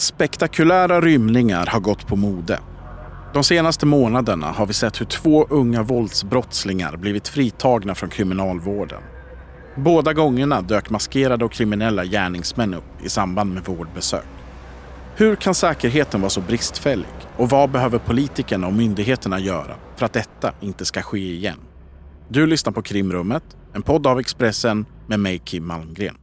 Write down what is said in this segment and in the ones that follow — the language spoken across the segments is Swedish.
Spektakulära rymningar har gått på mode. De senaste månaderna har vi sett hur två unga våldsbrottslingar blivit fritagna från kriminalvården. Båda gångerna dök maskerade och kriminella gärningsmän upp i samband med vårdbesök. Hur kan säkerheten vara så bristfällig? Och vad behöver politikerna och myndigheterna göra för att detta inte ska ske igen? Du lyssnar på Krimrummet, en podd av Expressen med mig Kim Malmgren.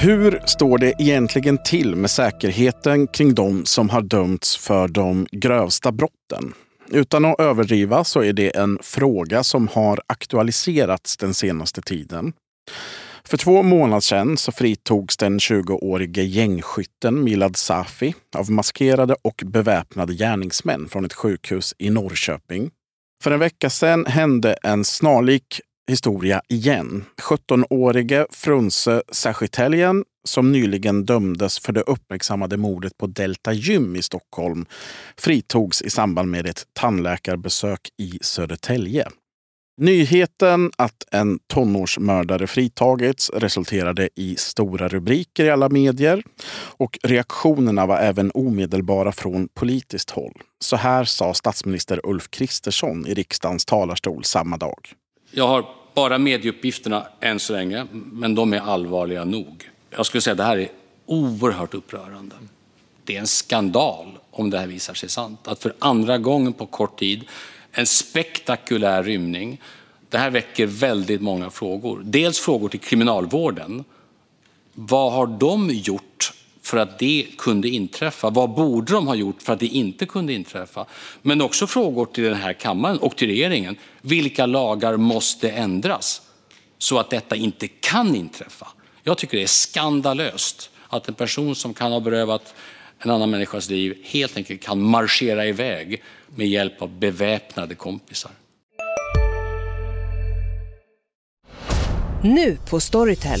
Hur står det egentligen till med säkerheten kring de som har dömts för de grövsta brotten? Utan att överdriva så är det en fråga som har aktualiserats den senaste tiden. För två månader sedan så fritogs den 20-årige gängskytten Milad Safi av maskerade och beväpnade gärningsmän från ett sjukhus i Norrköping. För en vecka sedan hände en snarlik historia igen. 17-årige Frunse Sachiteljen som nyligen dömdes för det uppmärksammade mordet på Delta Gym i Stockholm fritogs i samband med ett tandläkarbesök i Södertälje. Nyheten att en tonårsmördare fritagits resulterade i stora rubriker i alla medier och reaktionerna var även omedelbara från politiskt håll. Så här sa statsminister Ulf Kristersson i riksdagens talarstol samma dag. Jag har bara medieuppgifterna än så länge, men de är allvarliga nog. Jag skulle säga att det här är oerhört upprörande. Det är en skandal om det här visar sig sant. Att för andra gången på kort tid, en spektakulär rymning. Det här väcker väldigt många frågor. Dels frågor till kriminalvården. Vad har de gjort för att det kunde inträffa? Vad borde de ha gjort för att det inte kunde inträffa? Men också frågor till den här kammaren och till regeringen. Vilka lagar måste ändras så att detta inte kan inträffa? Jag tycker det är skandalöst att en person som kan ha berövat en annan människas liv helt enkelt kan marschera iväg med hjälp av beväpnade kompisar. Nu på Storytel.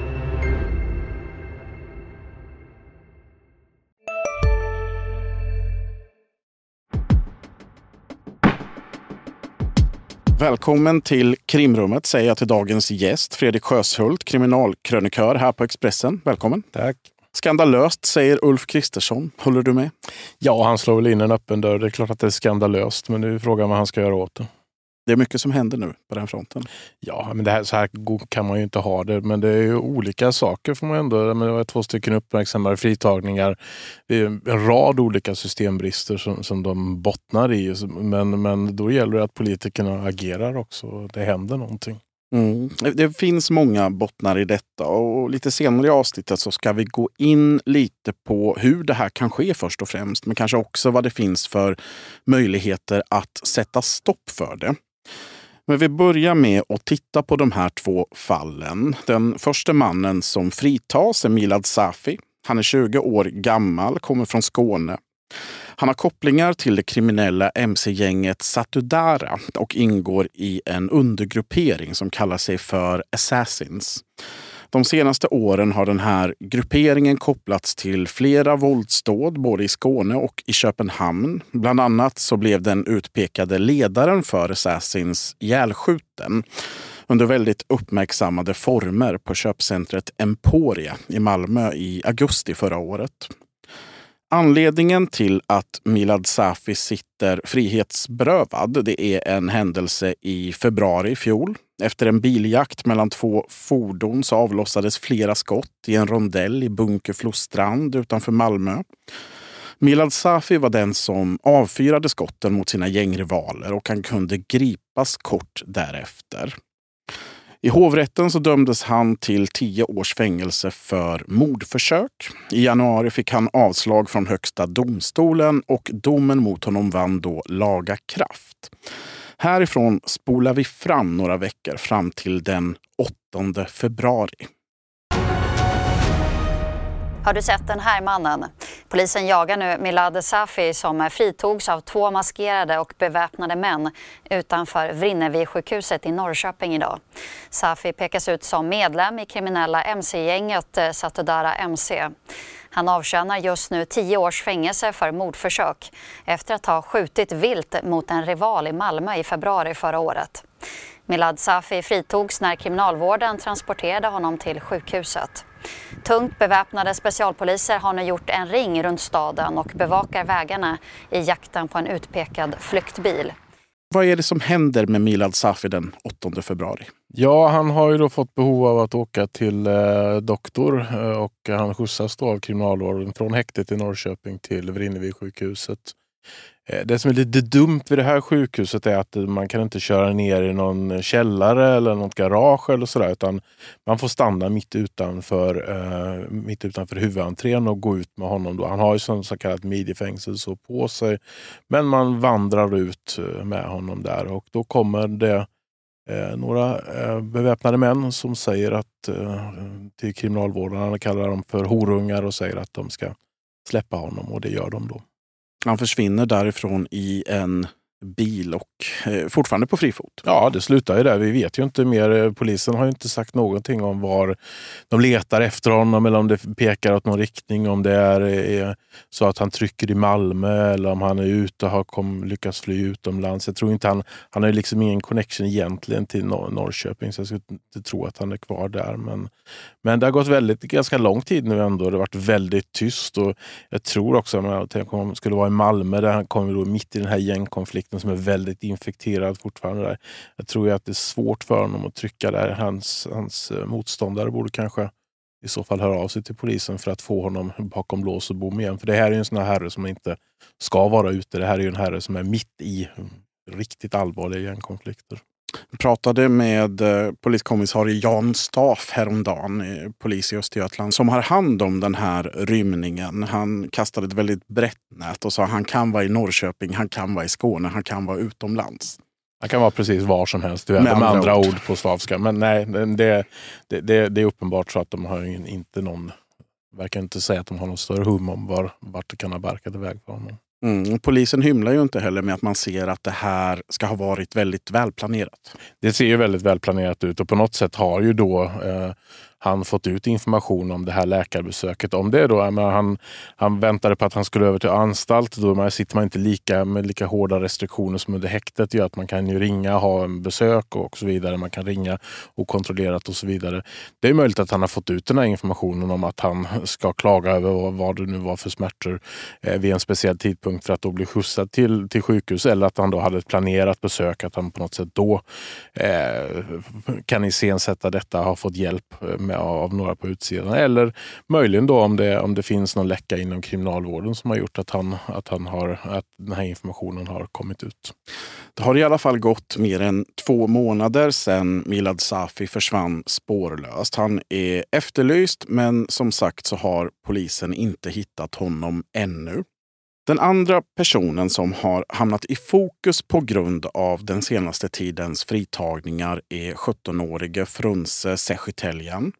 Välkommen till krimrummet säger jag till dagens gäst Fredrik Sjöshult, kriminalkrönikör här på Expressen. Välkommen! Tack! Skandalöst, säger Ulf Kristersson. Håller du med? Ja, han slår väl in en öppen dörr. Det är klart att det är skandalöst, men nu är frågan vad han ska göra åt det. Det är mycket som händer nu på den fronten. Ja, men det här, så här kan man ju inte ha det. Men det är ju olika saker får man ändå. Men det var två stycken uppmärksammade fritagningar. Det är en rad olika systembrister som, som de bottnar i. Men, men då gäller det att politikerna agerar också. Det händer någonting. Mm. Det finns många bottnar i detta och lite senare i avsnittet så ska vi gå in lite på hur det här kan ske först och främst. Men kanske också vad det finns för möjligheter att sätta stopp för det. Men vi börjar med att titta på de här två fallen. Den första mannen som fritas är Milad Safi. Han är 20 år gammal, kommer från Skåne. Han har kopplingar till det kriminella mc-gänget Satudara och ingår i en undergruppering som kallar sig för Assassins. De senaste åren har den här grupperingen kopplats till flera våldsdåd både i Skåne och i Köpenhamn. Bland annat så blev den utpekade ledaren för Assassins ihjälskjuten under väldigt uppmärksammade former på köpcentret Emporia i Malmö i augusti förra året. Anledningen till att Milad Safi sitter frihetsberövad det är en händelse i februari i fjol. Efter en biljakt mellan två fordon så avlossades flera skott i en rondell i Bunkeflostrand utanför Malmö. Milad Safi var den som avfyrade skotten mot sina gängrivaler och han kunde gripas kort därefter. I hovrätten så dömdes han till tio års fängelse för mordförsök. I januari fick han avslag från Högsta domstolen och domen mot honom vann då laga kraft. Härifrån spolar vi fram några veckor fram till den 8 februari. Har du sett den här mannen? Polisen jagar nu Milad Safi som fritogs av två maskerade och beväpnade män utanför Vrinnevi-sjukhuset i Norrköping idag. Safi pekas ut som medlem i kriminella mc-gänget eh, Satudara MC. Han avtjänar just nu tio års fängelse för mordförsök efter att ha skjutit vilt mot en rival i Malmö i februari förra året. Milad Safi fritogs när kriminalvården transporterade honom till sjukhuset. Tungt beväpnade specialpoliser har nu gjort en ring runt staden och bevakar vägarna i jakten på en utpekad flyktbil. Vad är det som händer med Milad Safi den 8 februari? Ja, han har ju då fått behov av att åka till eh, doktor eh, och han skjutsas då av kriminalvården från häktet i Norrköping till Vrinnevi sjukhuset. Eh, det som är lite dumt vid det här sjukhuset är att man kan inte köra ner i någon källare eller något garage eller sådär. Utan man får stanna mitt utanför, eh, mitt utanför huvudentrén och gå ut med honom. Då. Han har ju sån så kallat midjefängsel så på sig. Men man vandrar ut eh, med honom där och då kommer det eh, några eh, beväpnade män som säger att eh, till kriminalvårdarna, kallar dem för horungar och säger att de ska släppa honom och det gör de då. Han försvinner därifrån i en bil och eh, fortfarande på fri fot. Ja, det slutar ju där. Vi vet ju inte mer. Eh, polisen har ju inte sagt någonting om var de letar efter honom eller om det pekar åt någon riktning. Om det är, är så att han trycker i Malmö eller om han är ute och har kom, lyckats fly utomlands. Jag tror inte han, han har liksom ingen connection egentligen till Nor Norrköping så jag skulle inte tro att han är kvar där. Men, men det har gått väldigt, ganska lång tid nu ändå. Det har varit väldigt tyst och jag tror också att han skulle vara i Malmö där han kommer mitt i den här gängkonflikten som är väldigt infekterad fortfarande. Där. Jag tror att det är svårt för honom att trycka där. Hans, hans eh, motståndare borde kanske i så fall höra av sig till polisen för att få honom bakom lås och bom igen. För det här är en sån här herre som inte ska vara ute. Det här är en herre som är mitt i riktigt allvarliga gängkonflikter. Jag pratade med eh, poliskommissarie Jan Staff häromdagen, polis i Östergötland, som har hand om den här rymningen. Han kastade ett väldigt brett nät och sa att han kan vara i Norrköping, han kan vara i Skåne, han kan vara utomlands. Han kan vara precis var som helst, med, med andra, andra ord. ord på slavska. Men nej, det, det, det, det, är uppenbart så att de har inte någon, verkar inte säga att de har någon större hum om var, vart det kan ha barkat iväg för honom. Mm, polisen hymlar ju inte heller med att man ser att det här ska ha varit väldigt välplanerat. Det ser ju väldigt välplanerat ut och på något sätt har ju då eh, han fått ut information om det här läkarbesöket. Om det då, menar, han, han väntade på att han skulle över till anstalt. Då man sitter man inte lika med lika hårda restriktioner som under häktet gör. Att man kan ju ringa, ha en besök och så vidare. Man kan ringa okontrollerat och så vidare. Det är möjligt att han har fått ut den här informationen om att han ska klaga över vad det nu var för smärtor eh, vid en speciell tidpunkt för att då bli skjutsad till, till sjukhus. Eller att han då hade ett planerat besök, att han på något sätt då eh, kan iscensätta detta, ha fått hjälp eh, med av några på utsidan. Eller möjligen då om det, om det finns någon läcka inom kriminalvården som har gjort att, han, att, han har, att den här informationen har kommit ut. Det har i alla fall gått mer än två månader sedan Milad Safi försvann spårlöst. Han är efterlyst men som sagt så har polisen inte hittat honom ännu. Den andra personen som har hamnat i fokus på grund av den senaste tidens fritagningar är 17-årige Frunze Sechiteljan.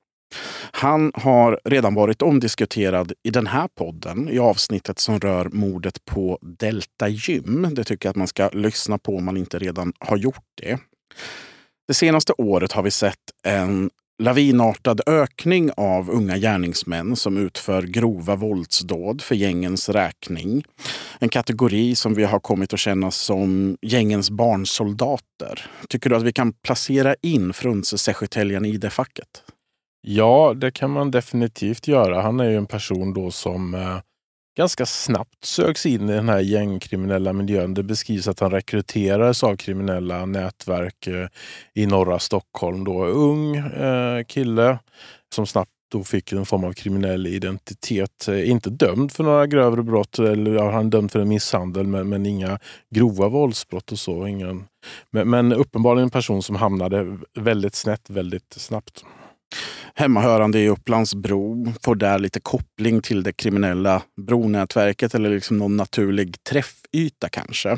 Han har redan varit omdiskuterad i den här podden i avsnittet som rör mordet på Delta Gym. Det tycker jag att man ska lyssna på om man inte redan har gjort det. Det senaste året har vi sett en lavinartad ökning av unga gärningsmän som utför grova våldsdåd för gängens räkning. En kategori som vi har kommit att känna som gängens barnsoldater. Tycker du att vi kan placera in Frunze Sechetelian i det facket? Ja, det kan man definitivt göra. Han är ju en person då som eh, ganska snabbt söks in i den här gängkriminella miljön. Det beskrivs att han rekryterades av kriminella nätverk eh, i norra Stockholm. Då. Ung eh, kille som snabbt då fick en form av kriminell identitet. Eh, inte dömd för några grövre brott, eller ja, han dömd för en misshandel men, men inga grova våldsbrott och så. Ingen, men, men uppenbarligen en person som hamnade väldigt snett väldigt snabbt hemmahörande i Upplandsbro, får där lite koppling till det kriminella bronätverket eller liksom någon naturlig träffyta kanske.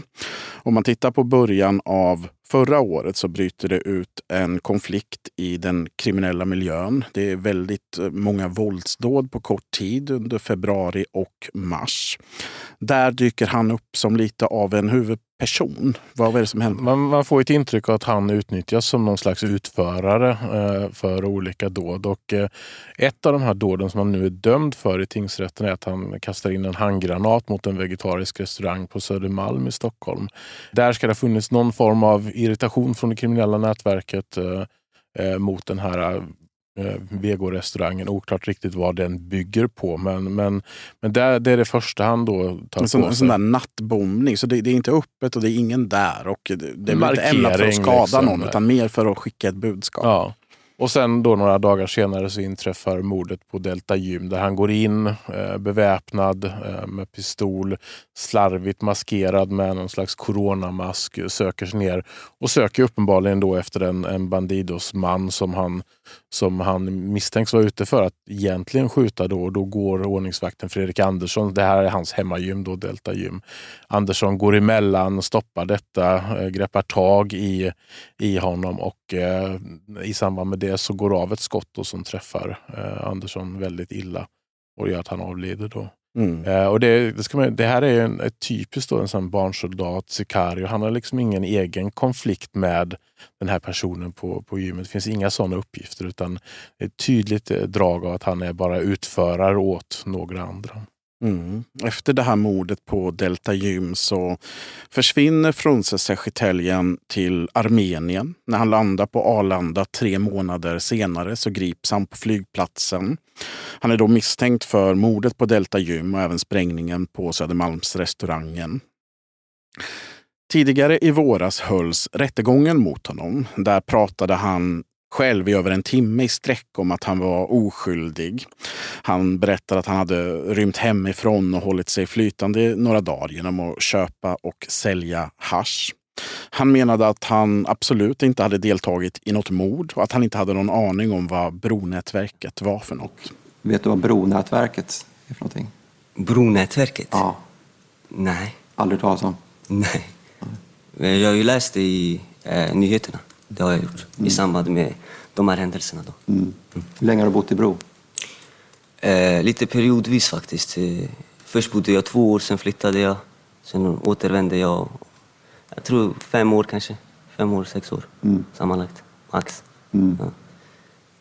Om man tittar på början av förra året så bryter det ut en konflikt i den kriminella miljön. Det är väldigt eh, många våldsdåd på kort tid under februari och mars. Där dyker han upp som lite av en person? Vad är det som händer? Man, man får ett intryck av att han utnyttjas som någon slags utförare eh, för olika dåd. Och, eh, ett av de här dåden som han nu är dömd för i tingsrätten är att han kastar in en handgranat mot en vegetarisk restaurang på Södermalm i Stockholm. Där ska det ha funnits någon form av irritation från det kriminella nätverket eh, eh mot den här eh, vegorestaurangen. Oklart riktigt vad den bygger på. Men, men, men det, det är det första han då tar en sån, på sig. En sån där nattbombning. Så det, det, är inte öppet och det är ingen där. Och det, det är inte ämnat för att skada liksom, någon utan mer för att skicka ett budskap. Ja. Och sen då några dagar senare så inträffar mordet på Delta Gym där han går in eh, beväpnad eh, med pistol, slarvigt maskerad med någon slags coronamask, söker sig ner och söker uppenbarligen då efter en, en Bandidos-man som han, som han misstänks vara ute för att egentligen skjuta. Då, och då går ordningsvakten Fredrik Andersson, det här är hans hemmagym, då, Delta Gym. Andersson går emellan, stoppar detta, eh, greppar tag i, i honom och eh, i samband med det så går av ett skott då, som träffar eh, Andersson väldigt illa och gör att han avlider. Då. Mm. Eh, och det, det, ska man, det, här är en, ett typiskt då, en sån barnsoldat, Sicario. Han har liksom ingen egen konflikt med den här personen på, på gymmet. Det finns inga sådana uppgifter utan ett tydligt eh, drag av att han är bara utförare åt några andra. Mm. Efter det här mordet på Delta Gym så försvinner Frunze Sechetelian till Armenien. När han landar på Arlanda tre månader senare så grips han på flygplatsen. Han är då misstänkt för mordet på Delta Gym och även sprängningen på Södermalmsrestaurangen. Tidigare i våras hölls rättegången mot honom. Där pratade han själv i över en timme i sträck om att han var oskyldig. Han berättade att han hade rymt hemifrån och hållit sig flytande några dagar genom att köpa och sälja hash. Han menade att han absolut inte hade deltagit i något mord och att han inte hade någon aning om vad Bronätverket var för något. Vet du vad Bronätverket är för någonting? Bronätverket? Ja. Nej. Aldrig talas om? Nej. Jag har ju läst det i eh, nyheterna. Det har jag gjort mm. i samband med de här händelserna. Då. Mm. Hur länge har du bott i Bro? Eh, lite periodvis faktiskt. Eh, först bodde jag två år, sen flyttade jag. Sen återvände jag, jag tror fem år kanske. Fem år, sex år mm. sammanlagt. Max. Mm. Ja.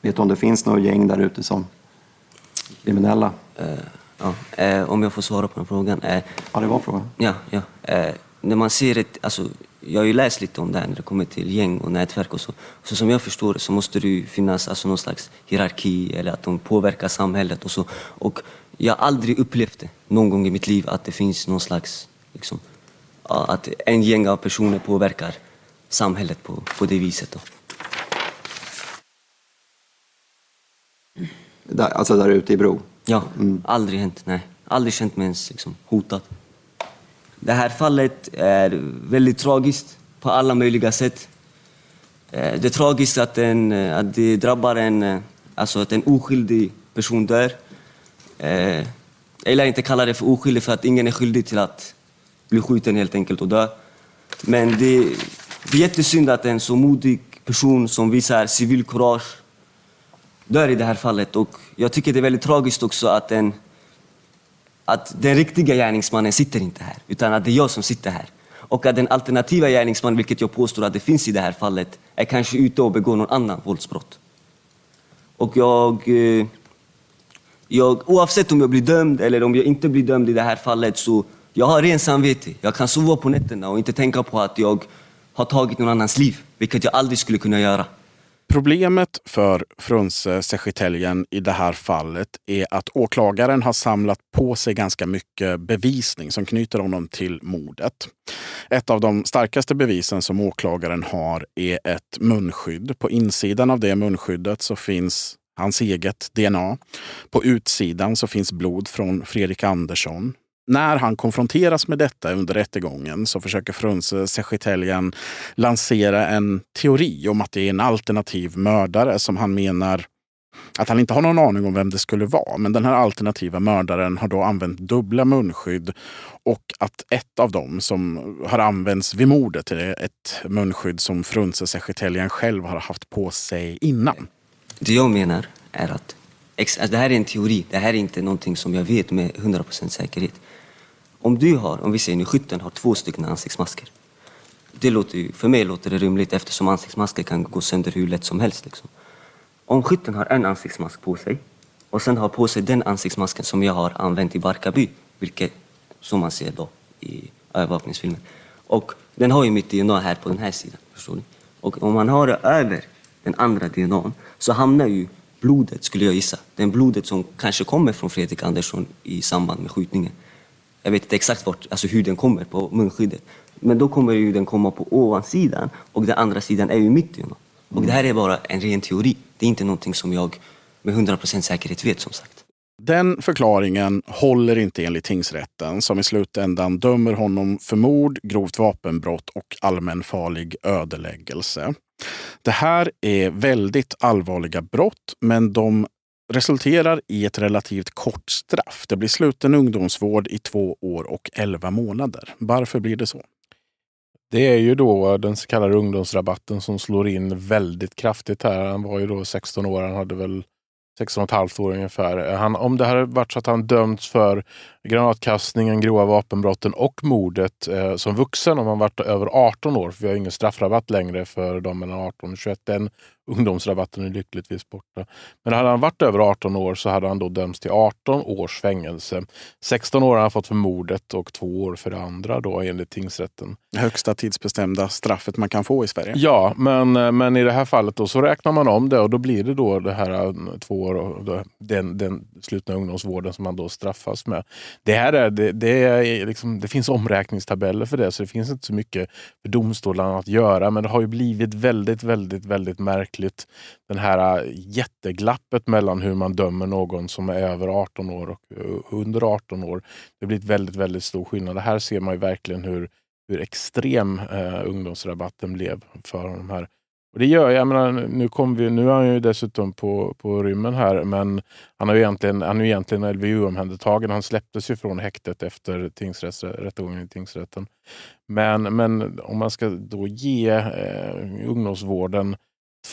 Vet du om det finns några gäng där ute som kriminella? Eh, ja. Eh, om jag får svara på den frågan. Eh, ja, det var frågan. Ja, ja. Eh, när man ser ett, alltså, jag har ju läst lite om det här när det kommer till gäng och nätverk och så. Så som jag förstår det så måste det ju finnas alltså någon slags hierarki eller att de påverkar samhället och så. Och jag har aldrig upplevt det någon gång i mitt liv att det finns någon slags, liksom, att en gäng av personer påverkar samhället på, på det viset. Då. Där, alltså där ute i Bro? Ja, mm. aldrig hänt. Nej. Aldrig känt mig ens liksom, hotad. Det här fallet är väldigt tragiskt på alla möjliga sätt. Eh, det är tragiskt att, en, eh, att det drabbar en, eh, alltså att en oskyldig person dör. Jag gillar inte kalla det för oskyldig för att ingen är skyldig till att bli skjuten helt enkelt och dö. Men det, det är jättesynd att en så modig person som visar civilkurage dör i det här fallet. Och jag tycker det är väldigt tragiskt också att en att den riktiga gärningsmannen sitter inte här, utan att det är jag som sitter här. Och att den alternativa gärningsmannen, vilket jag påstår att det finns i det här fallet, är kanske ute och begår någon annan våldsbrott. Och jag, eh, jag, oavsett om jag blir dömd eller om jag inte blir dömd i det här fallet, så jag har ren samvete. Jag kan sova på nätterna och inte tänka på att jag har tagit någon annans liv, vilket jag aldrig skulle kunna göra. Problemet för Frunze-Sechiteljen i det här fallet är att åklagaren har samlat på sig ganska mycket bevisning som knyter honom till mordet. Ett av de starkaste bevisen som åklagaren har är ett munskydd. På insidan av det munskyddet så finns hans eget DNA. På utsidan så finns blod från Fredrik Andersson. När han konfronteras med detta under rättegången så försöker Frunze Sechiteljan lansera en teori om att det är en alternativ mördare som han menar att han inte har någon aning om vem det skulle vara. Men den här alternativa mördaren har då använt dubbla munskydd och att ett av dem som har använts vid mordet är ett munskydd som Frunze Sechiteljan själv har haft på sig innan. Det jag menar är att alltså det här är en teori. Det här är inte någonting som jag vet med 100% säkerhet. Om du har, om vi säger nu skytten har två stycken ansiktsmasker. Det låter ju, för mig låter det rimligt eftersom ansiktsmasker kan gå sönder hur lätt som helst. Liksom. Om skytten har en ansiktsmask på sig och sen har på sig den ansiktsmasken som jag har använt i Barkarby, vilket som man ser då i övervakningsfilmen. Och den har ju mitt DNA här på den här sidan. Förstår ni? Och om man har det över den andra DNA så hamnar ju blodet, skulle jag gissa, den blodet som kanske kommer från Fredrik Andersson i samband med skjutningen. Jag vet inte exakt vart, alltså hur den kommer på munskyddet. Men då kommer ju den komma på ovansidan och den andra sidan är ju mitt DNA. Och det här är bara en ren teori. Det är inte någonting som jag med 100% säkerhet vet som sagt. Den förklaringen håller inte enligt tingsrätten som i slutändan dömer honom för mord, grovt vapenbrott och allmänfarlig ödeläggelse. Det här är väldigt allvarliga brott, men de resulterar i ett relativt kort straff. Det blir sluten ungdomsvård i två år och elva månader. Varför blir det så? Det är ju då den så kallade ungdomsrabatten som slår in väldigt kraftigt här. Han var ju då 16 år, han hade väl 16 och ett halvt år ungefär. Han, om det hade varit så att han dömts för granatkastningen, grova vapenbrotten och mordet eh, som vuxen om han varit över 18 år, för vi har ingen straffrabatt längre för de mellan 18 och 21. Den ungdomsrabatten är lyckligtvis borta. Men hade han varit över 18 år så hade han då dömts till 18 års fängelse. 16 år har han fått för mordet och två år för det andra då enligt tingsrätten. Högsta tidsbestämda straffet man kan få i Sverige. Ja, men, men i det här fallet då så räknar man om det och då blir det då det här eh, två år och den, den slutna ungdomsvården som man då straffas med. Det, här är, det, det, är liksom, det finns omräkningstabeller för det så det finns inte så mycket för domstolarna att göra men det har ju blivit väldigt, väldigt, väldigt märkligt. Den här äh, jätteglappet mellan hur man dömer någon som är över 18 år och äh, under 18 år. Det har blivit väldigt, väldigt stor skillnad. Här ser man ju verkligen hur, hur extrem eh, ungdomsrabatten blev för de här och det gör jag. menar, nu, kom vi, nu är han ju dessutom på, på rymmen här, men han, är ju egentligen, han är ju egentligen LVU-omhändertagen. Han släpptes ju från häktet efter rättegången i tingsrätten. Men, men om man ska då ge eh, ungdomsvården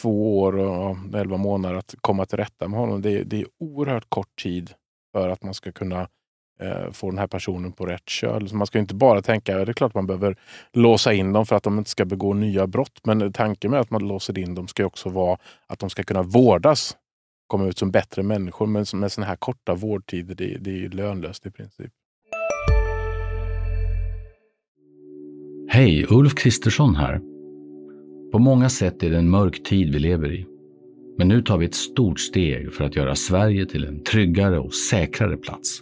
två år och elva månader att komma till rätta med honom. Det, det är oerhört kort tid för att man ska kunna eh, Eh, få den här personen på rätt köl. Så man ska inte bara tänka, att det är klart man behöver låsa in dem för att de inte ska begå nya brott. Men tanken med att man låser in dem ska också vara att de ska kunna vårdas, komma ut som bättre människor. Men med sådana här korta vårdtider, det, det är lönlöst i princip. Hej, Ulf Kristersson här. På många sätt är det en mörk tid vi lever i. Men nu tar vi ett stort steg för att göra Sverige till en tryggare och säkrare plats.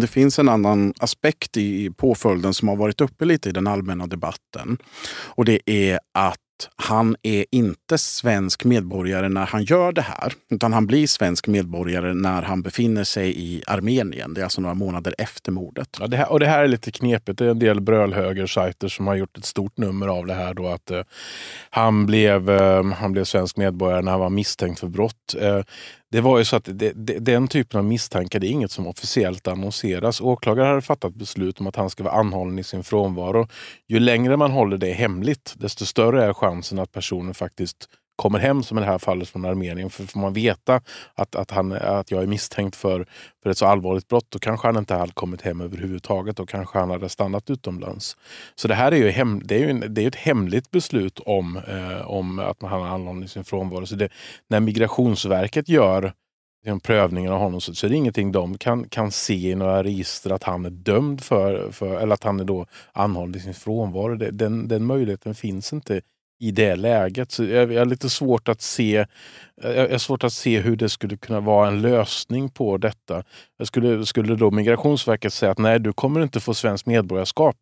Det finns en annan aspekt i påföljden som har varit uppe lite i den allmänna debatten. Och det är att han är inte svensk medborgare när han gör det här. Utan han blir svensk medborgare när han befinner sig i Armenien. Det är alltså några månader efter mordet. Ja, det här, och det här är lite knepigt. Det är en del brölhögersajter som har gjort ett stort nummer av det här. Då, att eh, han, blev, eh, han blev svensk medborgare när han var misstänkt för brott. Eh, det var ju så att det, det, den typen av misstankar det är inget som officiellt annonseras. Åklagare hade fattat beslut om att han ska vara anhållen i sin frånvaro. Ju längre man håller det hemligt, desto större är chansen att personen faktiskt kommer hem, som i det här fallet från Armenien. För får man veta att, att, han, att jag är misstänkt för, för ett så allvarligt brott, då kanske han inte hade kommit hem överhuvudtaget. Då kanske han hade stannat utomlands. Så det här är ju, hem, det är ju en, det är ett hemligt beslut om, eh, om att han har anhållen i sin frånvaro. Så det, när Migrationsverket gör liksom, prövningen av honom så, så är det ingenting de kan, kan se i några register att han är dömd för, för eller att han är då anhållen i sin frånvaro. Det, den, den möjligheten finns inte i det läget. Så jag, jag har lite svårt att se jag har svårt att se hur det skulle kunna vara en lösning på detta. Jag skulle, skulle då Migrationsverket säga att nej, du kommer inte få svenskt medborgarskap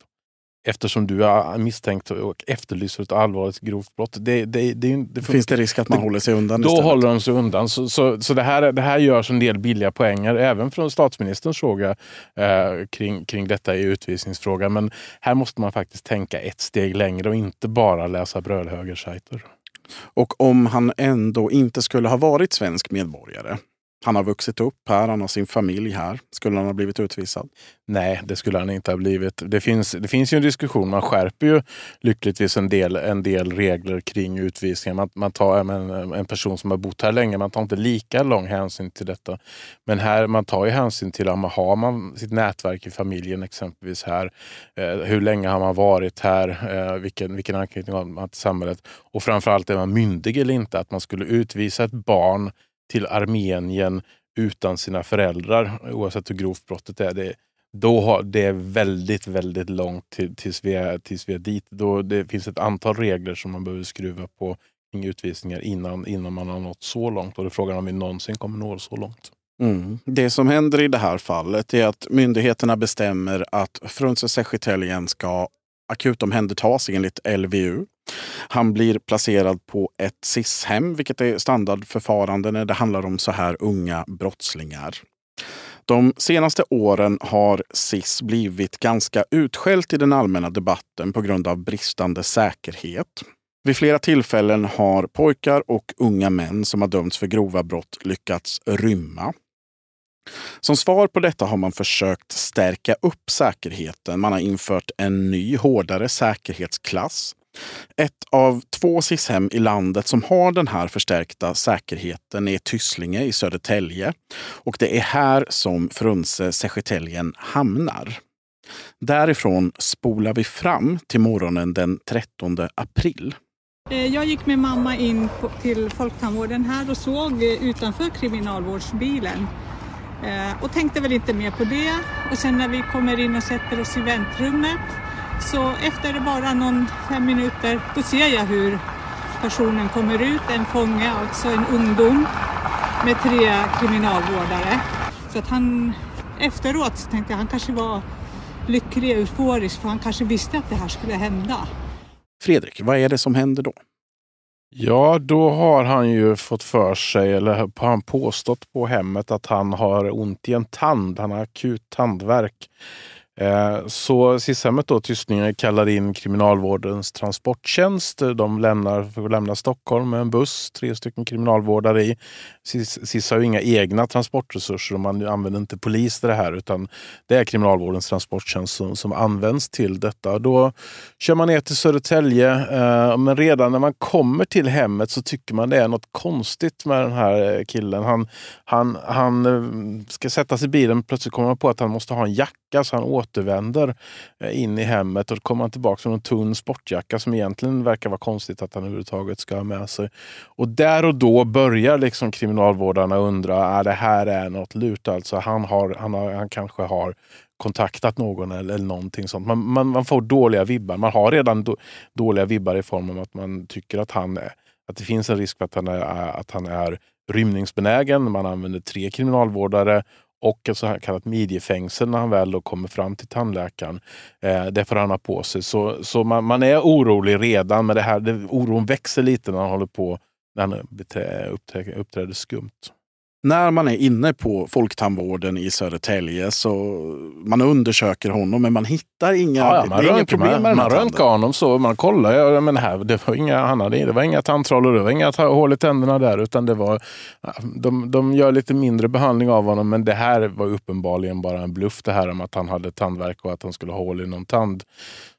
eftersom du är misstänkt och efterlyser ett allvarligt grovt brott. Det, det, det, det Finns det risk att man håller sig undan Då istället? håller de sig undan. Så, så, så det, här, det här görs en del billiga poänger även från statsministerns fråga eh, kring, kring detta i utvisningsfrågan. Men här måste man faktiskt tänka ett steg längre och inte bara läsa brödhögersajter. Och om han ändå inte skulle ha varit svensk medborgare, han har vuxit upp här, han har sin familj här. Skulle han ha blivit utvisad? Nej, det skulle han inte ha blivit. Det finns, det finns ju en diskussion, man skärper ju lyckligtvis en del, en del regler kring utvisningar. Man, man tar en, en person som har bott här länge, man tar inte lika lång hänsyn till detta. Men här, man tar ju hänsyn till om man har man sitt nätverk i familjen exempelvis här. Eh, hur länge har man varit här? Eh, vilken, vilken anknytning har man till samhället? Och framförallt är man myndig eller inte? Att man skulle utvisa ett barn till Armenien utan sina föräldrar, oavsett hur grovt brottet är. Det, då har, det är väldigt, väldigt långt till, tills, vi är, tills vi är dit. Då det finns ett antal regler som man behöver skruva på kring utvisningar innan, innan man har nått så långt. Och det är frågan om vi någonsin kommer nå så långt. Mm. Det som händer i det här fallet är att myndigheterna bestämmer att Frunze Sekreteljen ska akutomhändertas enligt LVU. Han blir placerad på ett SIS-hem, vilket är standardförfarande när det handlar om så här unga brottslingar. De senaste åren har SIS blivit ganska utskällt i den allmänna debatten på grund av bristande säkerhet. Vid flera tillfällen har pojkar och unga män som har dömts för grova brott lyckats rymma. Som svar på detta har man försökt stärka upp säkerheten. Man har infört en ny, hårdare säkerhetsklass. Ett av två SIS-hem i landet som har den här förstärkta säkerheten är Tysslinge i Södertälje. Och det är här som Frunse Sekreteljen hamnar. Därifrån spolar vi fram till morgonen den 13 april. Eh, jag gick med mamma in till Folktandvården här och såg eh, utanför kriminalvårdsbilen. Eh, och tänkte väl inte mer på det. Och sen när vi kommer in och sätter oss i väntrummet så efter bara någon fem minuter då ser jag hur personen kommer ut, en fånge, alltså en ungdom med tre kriminalvårdare. Så att han efteråt så tänkte jag han kanske var lycklig, euforisk för han kanske visste att det här skulle hända. Fredrik, vad är det som händer då? Ja, då har han ju fått för sig, eller har han påstått på hemmet att han har ont i en tand. Han har akut tandvärk. Eh, så SIS-hemmet Tystningen, kallar in Kriminalvårdens transporttjänst. De lämnar, får lämna Stockholm med en buss, tre stycken kriminalvårdare i. SIS, SIS har ju inga egna transportresurser och man använder inte polis till det här utan det är Kriminalvårdens transporttjänst som, som används till detta. Då kör man ner till Södertälje eh, men redan när man kommer till hemmet så tycker man det är något konstigt med den här killen. Han, han, han eh, ska sätta sig i bilen plötsligt kommer man på att han måste ha en jacka så han återvänder eh, in i hemmet och kommer han tillbaka med en tunn sportjacka som egentligen verkar vara konstigt att han överhuvudtaget ska ha med sig. Och där och då börjar liksom kriminalvårdarna undra, är det här är något lurt alltså. Han, har, han, har, han kanske har kontaktat någon eller, eller någonting sånt. Man, man, man får dåliga vibbar. Man har redan då, dåliga vibbar i form av att man tycker att, han är, att det finns en risk för att han är, att han är rymningsbenägen. Man använder tre kriminalvårdare och ett så här kallat midjefängsel när han väl då kommer fram till tandläkaren. Eh, det får han ha på sig. Så, så man, man är orolig redan, men det här, det, oron växer lite när han håller på när han uppträder, uppträder skumt. När man är inne på Folktandvården i Södertälje så man undersöker honom men man hittar inga, Ja, ja, man det är inga problem med man, röntgar honom så, man kollar. Ja, men här, det, var inga, han hade, det var inga tandtroll och det var inga hål i tänderna där. Utan det var, de, de gör lite mindre behandling av honom men det här var uppenbarligen bara en bluff det här om att han hade tandvärk och att han skulle ha hål i någon tand.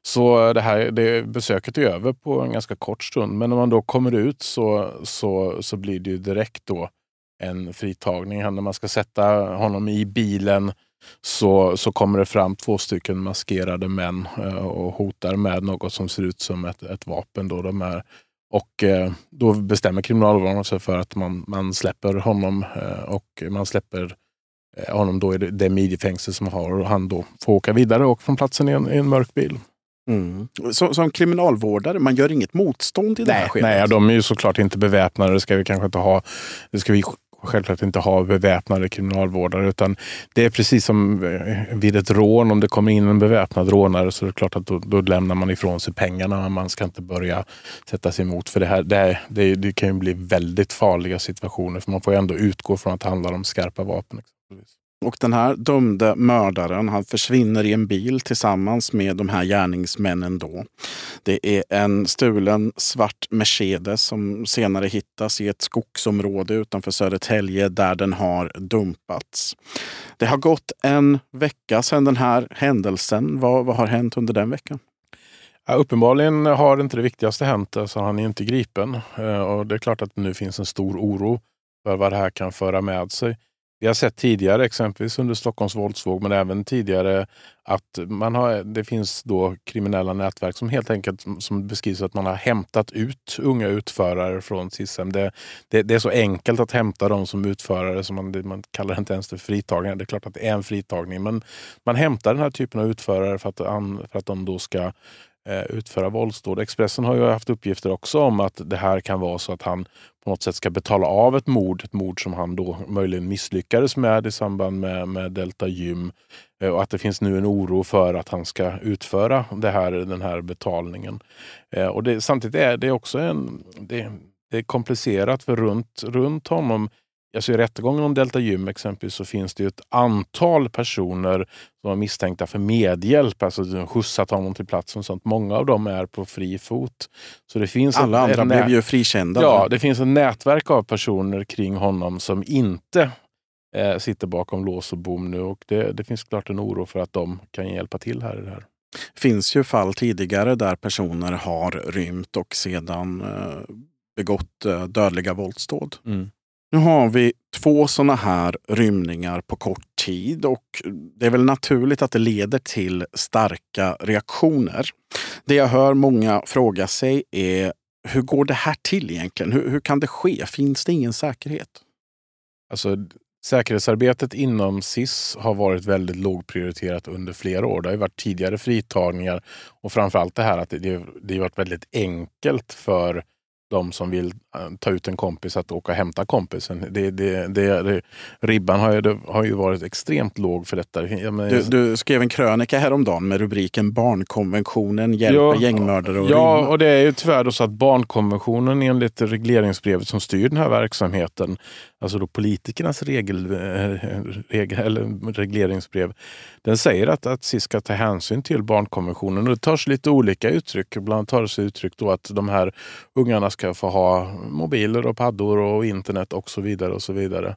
Så det här det, besöket är över på en ganska kort stund. Men när man då kommer ut så, så, så blir det ju direkt då en fritagning. När man ska sätta honom i bilen så, så kommer det fram två stycken maskerade män eh, och hotar med något som ser ut som ett, ett vapen. Då de är. Och eh, då bestämmer kriminalvården sig för att man, man släpper honom eh, och man släpper honom då i det, midjefängsel som har och han då får åka vidare och från platsen i en, i en mörk bil. Mm. Så, som kriminalvårdare, man gör inget motstånd i det här skedet? Nej, de är ju såklart inte beväpnade. Det ska vi kanske inte ha. Det ska vi självklart inte ha beväpnade kriminalvårdare. Utan det är precis som eh, vid ett rån. Om det kommer in en beväpnad rånare så är det klart att då, då lämnar man ifrån sig pengarna. Man ska inte börja sätta sig emot. För det, här, det, det, det kan ju bli väldigt farliga situationer. För man får ju ändå utgå från att det handlar om skarpa vapen. Exempelvis. Och den här dömde mördaren han försvinner i en bil tillsammans med de här gärningsmännen då. Det är en stulen svart Mercedes som senare hittas i ett skogsområde utanför Södertälje där den har dumpats. Det har gått en vecka sedan den här händelsen. Vad, vad har hänt under den veckan? Ja, uppenbarligen har inte det viktigaste hänt. så han är inte gripen. Eh, och det är klart att det nu finns en stor oro för vad det här kan föra med sig. Vi har sett tidigare, exempelvis under Stockholms våldsvåg, men även tidigare att man har, det finns då kriminella nätverk som helt enkelt som beskrivs att man har hämtat ut unga utförare från SISM. Det, det, det, är så enkelt att hämta dem som utförare så man, man kallar det inte ens för fritagning. Det är klart att det är en fritagning, men man hämtar den här typen av utförare för att, för att de då ska Eh, utföra våldsdåd. Expressen har ju haft uppgifter också om att det här kan vara så att han på något sätt ska betala av ett mord. Ett mord som han då möjligen misslyckades med i samband med, med Delta Gym. Eh, och att det finns nu en oro för att han ska utföra det här, den här betalningen. Eh, och det, samtidigt är det också en, det, det är komplicerat för runt, runt honom Alltså I rättegången om Delta Gym exempelvis så finns det ett antal personer som är misstänkta för medhjälp, alltså skjutsat honom till platsen. Sånt. Många av dem är på fri fot. Så det finns Alla ett, andra ett blev ju frikända. Ja, det finns ett nätverk av personer kring honom som inte eh, sitter bakom lås och bom nu. Och det, det finns klart en oro för att de kan hjälpa till här i det här. Finns ju fall tidigare där personer har rymt och sedan eh, begått eh, dödliga våldsdåd. Mm. Nu har vi två sådana här rymningar på kort tid och det är väl naturligt att det leder till starka reaktioner. Det jag hör många fråga sig är hur går det här till egentligen? Hur, hur kan det ske? Finns det ingen säkerhet? Alltså, säkerhetsarbetet inom SIS har varit väldigt lågprioriterat under flera år. Det har varit tidigare fritagningar och framförallt det här att det, det har varit väldigt enkelt för de som vill eh, ta ut en kompis att åka och hämta kompisen. Det, det, det, det, ribban har ju, har ju varit extremt låg för detta. Du, du, skrev en krönika häromdagen med rubriken Barnkonventionen hjälper ja, gängmördare att Ja, rymma. och det är ju tyvärr så att barnkonventionen enligt regleringsbrevet som styr den här verksamheten alltså då politikernas regel, eh, regel, eller regleringsbrev, den säger att, att SIS ska ta hänsyn till barnkonventionen. Och det tar sig lite olika uttryck. Ibland tar det sig uttryck då att de här ungarna ska få ha mobiler och paddor och internet och så vidare. och så vidare.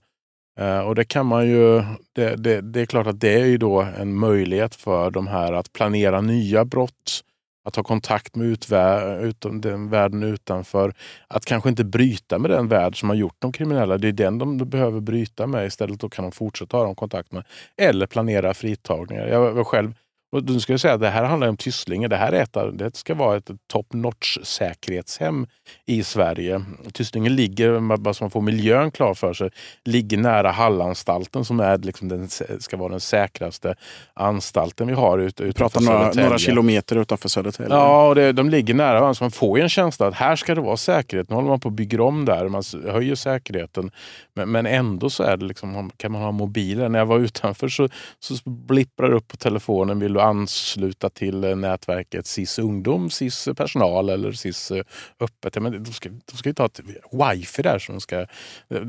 Eh, och det kan man ju, det, det, det, är klart att det är ju då en möjlighet för de här att planera nya brott att ha kontakt med utvär, utom, den världen utanför. Att kanske inte bryta med den värld som har gjort dem kriminella. Det är den de behöver bryta med. Istället då kan de fortsätta ha kontakt med. Eller planera fritagningar. Jag var själv och då ska jag säga att det här handlar om Tysslingen. Det här är ett, det ska vara ett top notch säkerhetshem i Sverige. Tysslingen ligger, bara så man får miljön klar för sig, ligger nära Hallanstalten som är liksom den, ska vara den säkraste anstalten vi har ut, utanför några, några kilometer utanför Södertälje. Ja, och det, de ligger nära varandra. Så man får ju en känsla att här ska det vara säkerhet. Nu håller man på att bygga om där. Man höjer säkerheten. Men, men ändå så är det liksom, kan man ha mobiler. När jag var utanför så, så blipprar det upp på telefonen. Vill du ansluta till eh, nätverket SIS ungdom, SIS personal eller SIS eh, öppet. Men de ska, de ska ju ta ett wifi där. Som ska,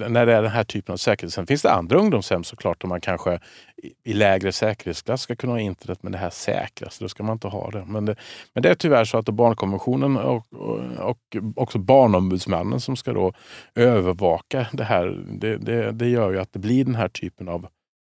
när det är den här typen av säkerhet. Sen finns det andra ungdomshem såklart där man kanske i lägre säkerhetsklass ska kunna ha internet. Men det här säkraste, då ska man inte ha det. Men det, men det är tyvärr så att barnkonventionen och, och, och också barnombudsmannen som ska då övervaka det här. Det, det, det gör ju att det blir den här typen av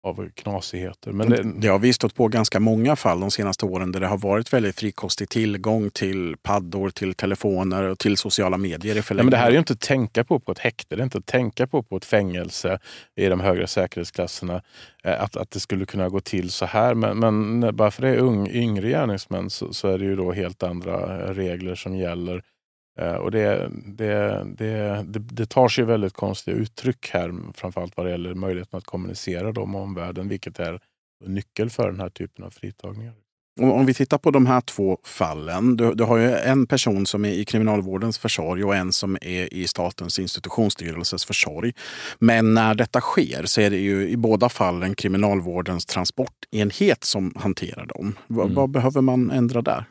av knasigheter. Men det, det har vi stått på ganska många fall de senaste åren där det har varit väldigt frikostig tillgång till paddor, till telefoner och till sociala medier i ja, men Det här är ju inte att tänka på på ett häkte, det är inte att tänka på på ett fängelse i de högre säkerhetsklasserna. Eh, att, att det skulle kunna gå till så här. Men, men bara för det är ung, yngre gärningsmän så, så är det ju då helt andra regler som gäller. Eh, och det, det, det, det, tar sig väldigt konstiga uttryck här, framförallt vad det gäller möjligheten att kommunicera med omvärlden, vilket är en nyckel för den här typen av fritagningar. Om vi tittar på de här två fallen. Du, du, har ju en person som är i kriminalvårdens försorg och en som är i Statens institutionsstyrelses försorg. Men när detta sker så är det ju i båda fallen kriminalvårdens transportenhet som hanterar dem. Mm. Vad behöver man ändra där?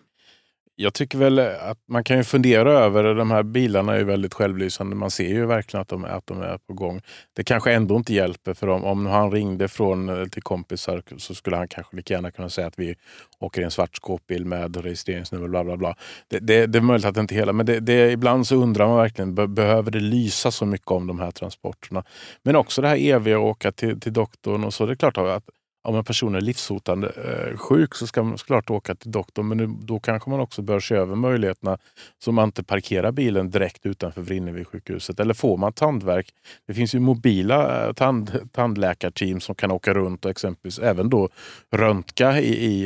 Jag tycker väl att man kan ju fundera över, de här bilarna är ju väldigt självlysande. Man ser ju verkligen att de, att de är på gång. Det kanske ändå inte hjälper för dem. Om han ringde från, eh, till kompisar så skulle han kanske lika gärna kunna säga att vi åker i en svart skåpbil med registreringsnummer. Bla, bla, bla. Det, det, det är möjligt att det inte hela, men det, det, ibland så undrar man verkligen, be, behöver det lysa så mycket om de här transporterna? Men också det här eviga att åka till, till doktorn och så. Det är klart att om en person är livshotande eh, sjuk så ska man såklart åka till doktorn. Men nu, då kanske man också bör se över möjligheterna så man inte parkerar bilen direkt utanför Vrinnevi-sjukhuset. Eller får man tandvärk, det finns ju mobila eh, tand, tandläkarteam som kan åka runt och exempelvis även då röntga i, i,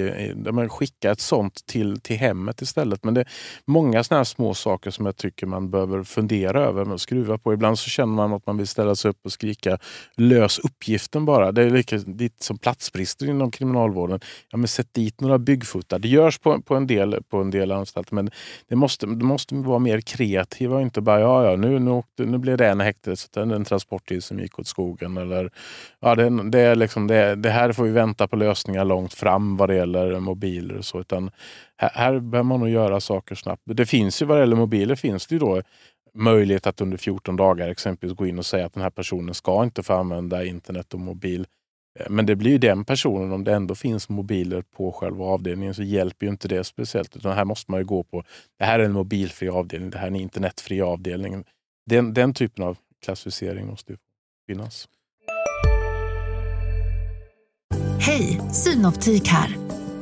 i skicka ett sånt till, till hemmet istället. Men det är många såna här små saker som jag tycker man behöver fundera över och skruva på. Ibland så känner man att man vill ställa sig upp och skrika lös uppgiften bara. Det är lika dit som plats platsbrister inom kriminalvården. Ja, men sätt dit några byggfotar. Det görs på, på, en, del, på en del anstalter men det måste, det måste vara mer kreativa och inte bara ja, ja nu, nu, nu blev det en häktet så det är en transporttid som gick åt skogen. Eller, ja, det, det, är liksom, det, det här får vi vänta på lösningar långt fram vad det gäller mobiler och så. Utan här, här behöver man nog göra saker snabbt. Det finns ju vad det gäller mobiler finns det ju då möjlighet att under 14 dagar exempelvis gå in och säga att den här personen ska inte få använda internet och mobil Eh, men det blir ju den personen, om det ändå finns mobiler på själva avdelningen så hjälper ju inte det speciellt. Utan här måste man ju gå på, det här är en mobilfri avdelning, det här är en internetfri avdelning. Den, den typen av klassificering måste ju finnas. Hej, Synoptik här.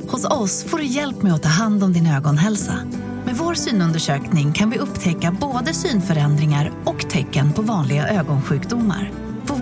Hos oss får du hjälp med att ta hand om din ögonhälsa. Med vår synundersökning kan vi upptäcka både synförändringar och tecken på vanliga ögonsjukdomar.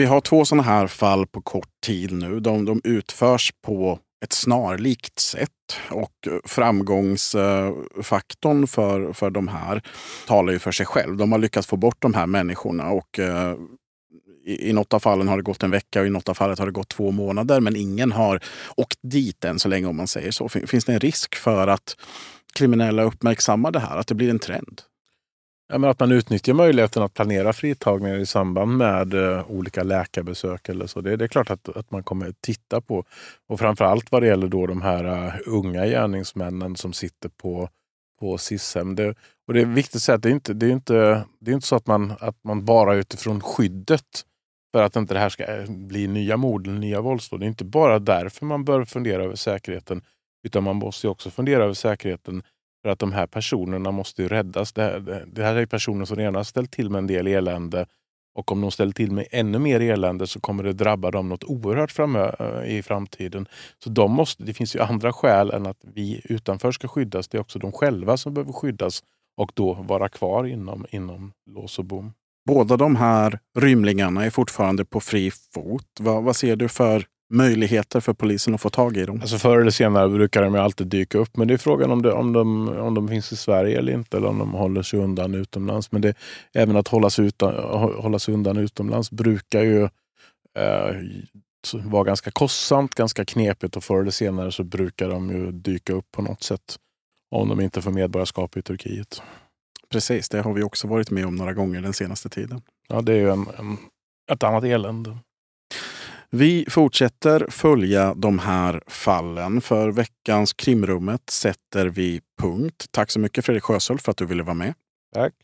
Vi har två sådana här fall på kort tid nu. De, de utförs på ett snarlikt sätt. Och framgångsfaktorn för, för de här talar ju för sig själv. De har lyckats få bort de här människorna. och eh, i, något av fallen har det gått en vecka och i något av fallet har det gått två månader. Men ingen har åkt dit än så länge om man säger så. Finns det en risk för att kriminella uppmärksammar det här? Att det blir en trend? Ja, men att man utnyttjar möjligheten att planera fritagningar i samband med uh, olika läkarbesök eller så. Det, det, är klart att, att man kommer titta på. Och framförallt vad det gäller då de här uh, unga gärningsmännen som sitter på, på SIS-hem. Det, och det är viktigt att säga att det är inte, det är inte, det är inte så att man, att man bara utifrån skyddet för att inte det här ska eh, bli nya mord eller nya våldsdåd. Det är inte bara därför man bör fundera över säkerheten. Utan man måste också fundera över säkerheten för att de här personerna måste räddas. Det här, det här är personer som redan har ställt till med en del elände. Och om de ställer till med ännu mer elände så kommer det drabba dem något oerhört framö- eh, i framtiden. Så de måste, det finns ju andra skäl än att vi utanför ska skyddas. Det är också de själva som behöver skyddas och då vara kvar inom, inom lås och bom. Båda de här rymlingarna är fortfarande på fri fot. Vad, vad ser du för möjligheter för polisen att få tag i dem? Alltså förr eller senare brukar de alltid dyka upp. Men det är frågan om, det, om, de, om de finns i Sverige eller inte. Eller om de håller sig undan utomlands. Men det, även att hålla sig, utan, hålla sig undan utomlands brukar ju eh, vara ganska kostsamt, ganska knepigt. Och förr eller senare så brukar de ju dyka upp på något sätt. Om de inte får medborgarskap i Turkiet. Precis, det har vi också varit med om några gånger den senaste tiden. Ja, det är ju en, en, ett annat elände. Vi fortsätter följa de här fallen. För veckans krimrummet sätter vi punkt. Tack så mycket Fredrik Sjöshult för att du ville vara med. Tack.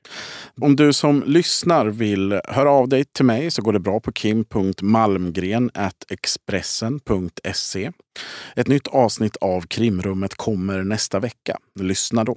Om du som lyssnar vill höra av dig till mig så går det bra på kim.malmgren.expressen.se. Ett nytt avsnitt av Krimrummet kommer nästa vecka. Lyssna då.